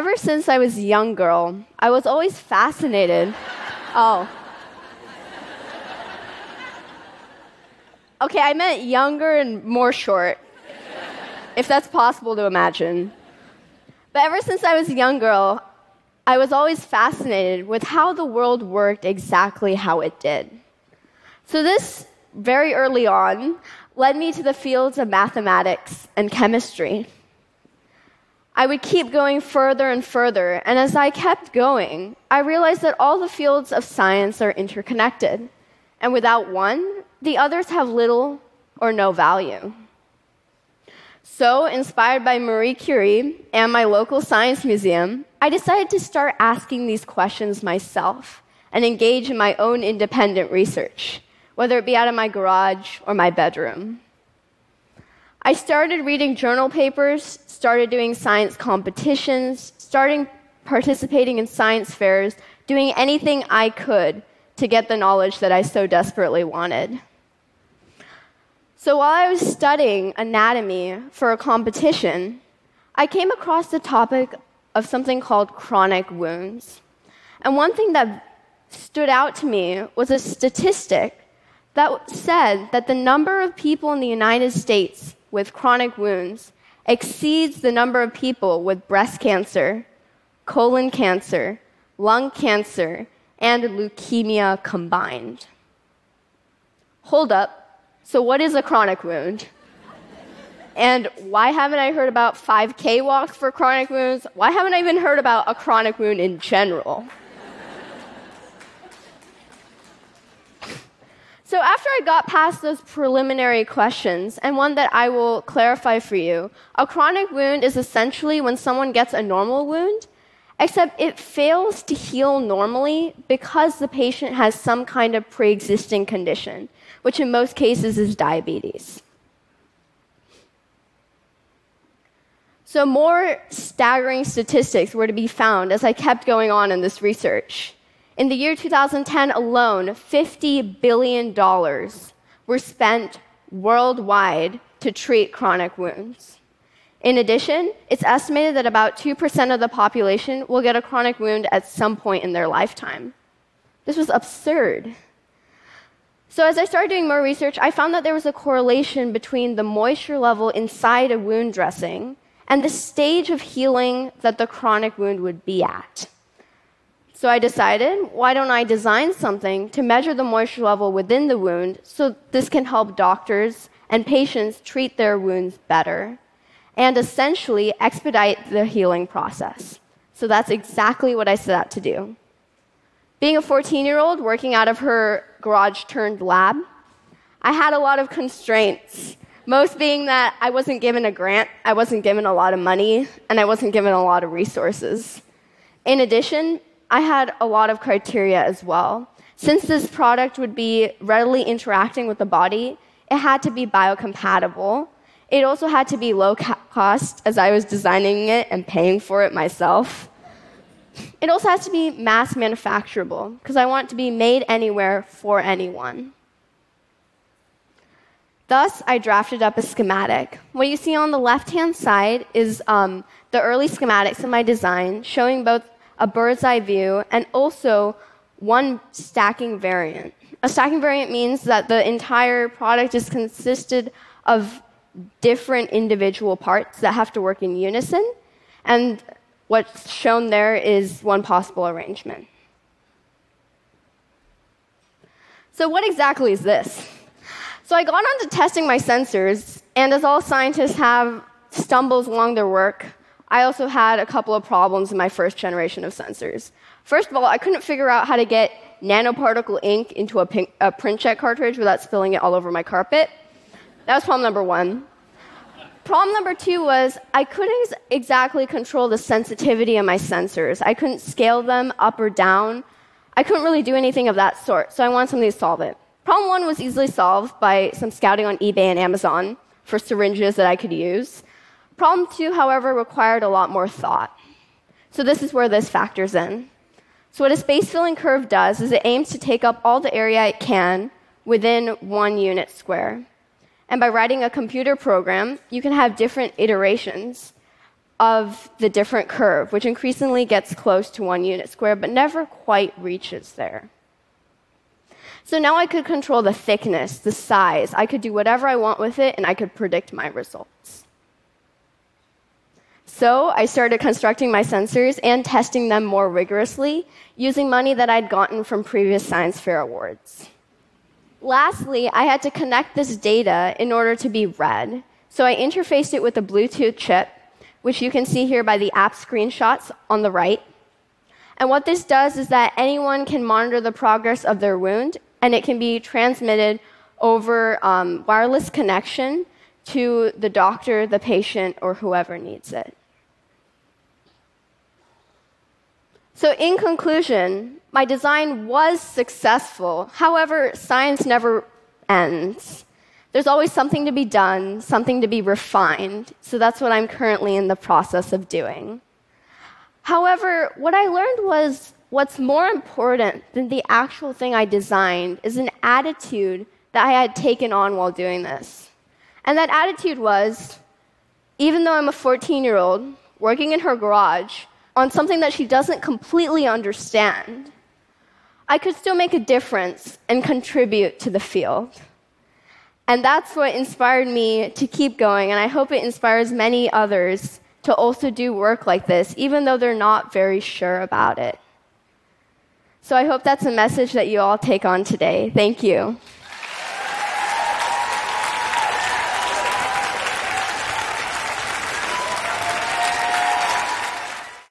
Ever since I was a young girl, I was always fascinated. oh. Okay, I meant younger and more short, if that's possible to imagine. But ever since I was a young girl, I was always fascinated with how the world worked exactly how it did. So, this very early on led me to the fields of mathematics and chemistry. I would keep going further and further, and as I kept going, I realized that all the fields of science are interconnected, and without one, the others have little or no value. So, inspired by Marie Curie and my local science museum, I decided to start asking these questions myself and engage in my own independent research, whether it be out of my garage or my bedroom. I started reading journal papers, started doing science competitions, starting participating in science fairs, doing anything I could to get the knowledge that I so desperately wanted. So while I was studying anatomy for a competition, I came across the topic of something called chronic wounds. And one thing that stood out to me was a statistic that said that the number of people in the United States with chronic wounds exceeds the number of people with breast cancer, colon cancer, lung cancer, and leukemia combined. Hold up. So, what is a chronic wound? And why haven't I heard about 5K walks for chronic wounds? Why haven't I even heard about a chronic wound in general? So, after I got past those preliminary questions, and one that I will clarify for you, a chronic wound is essentially when someone gets a normal wound, except it fails to heal normally because the patient has some kind of pre existing condition which in most cases is diabetes. So, more staggering statistics were to be found as I kept going on in this research. In the year 2010 alone, $50 billion were spent worldwide to treat chronic wounds. In addition, it's estimated that about 2% of the population will get a chronic wound at some point in their lifetime. This was absurd. So, as I started doing more research, I found that there was a correlation between the moisture level inside a wound dressing and the stage of healing that the chronic wound would be at. So, I decided, why don't I design something to measure the moisture level within the wound so this can help doctors and patients treat their wounds better and essentially expedite the healing process. So, that's exactly what I set out to do. Being a 14 year old working out of her garage turned lab, I had a lot of constraints. Most being that I wasn't given a grant, I wasn't given a lot of money, and I wasn't given a lot of resources. In addition, I had a lot of criteria as well. Since this product would be readily interacting with the body, it had to be biocompatible. It also had to be low cost, as I was designing it and paying for it myself. It also has to be mass manufacturable because I want it to be made anywhere for anyone. Thus, I drafted up a schematic. What you see on the left hand side is um, the early schematics of my design, showing both a bird's eye view and also one stacking variant. A stacking variant means that the entire product is consisted of different individual parts that have to work in unison, and What's shown there is one possible arrangement. So, what exactly is this? So, I got on to testing my sensors, and as all scientists have stumbles along their work, I also had a couple of problems in my first generation of sensors. First of all, I couldn't figure out how to get nanoparticle ink into a, pink, a print check cartridge without spilling it all over my carpet. That was problem number one. Problem number two was I couldn't exactly control the sensitivity of my sensors. I couldn't scale them up or down. I couldn't really do anything of that sort, so I wanted something to solve it. Problem one was easily solved by some scouting on eBay and Amazon for syringes that I could use. Problem two, however, required a lot more thought. So this is where this factors in. So what a space filling curve does is it aims to take up all the area it can within one unit square. And by writing a computer program, you can have different iterations of the different curve, which increasingly gets close to one unit square, but never quite reaches there. So now I could control the thickness, the size. I could do whatever I want with it, and I could predict my results. So I started constructing my sensors and testing them more rigorously using money that I'd gotten from previous science fair awards. Lastly, I had to connect this data in order to be read. So I interfaced it with a Bluetooth chip which you can see here by the app screenshots on the right. And what this does is that anyone can monitor the progress of their wound, and it can be transmitted over um, wireless connection to the doctor, the patient, or whoever needs it. So, in conclusion, my design was successful. However, science never ends. There's always something to be done, something to be refined. So that's what I'm currently in the process of doing. However, what I learned was what's more important than the actual thing I designed is an attitude that I had taken on while doing this. And that attitude was even though I'm a 14 year old working in her garage on something that she doesn't completely understand, I could still make a difference and contribute to the field. And that's what inspired me to keep going. And I hope it inspires many others to also do work like this, even though they're not very sure about it. So I hope that's a message that you all take on today. Thank you.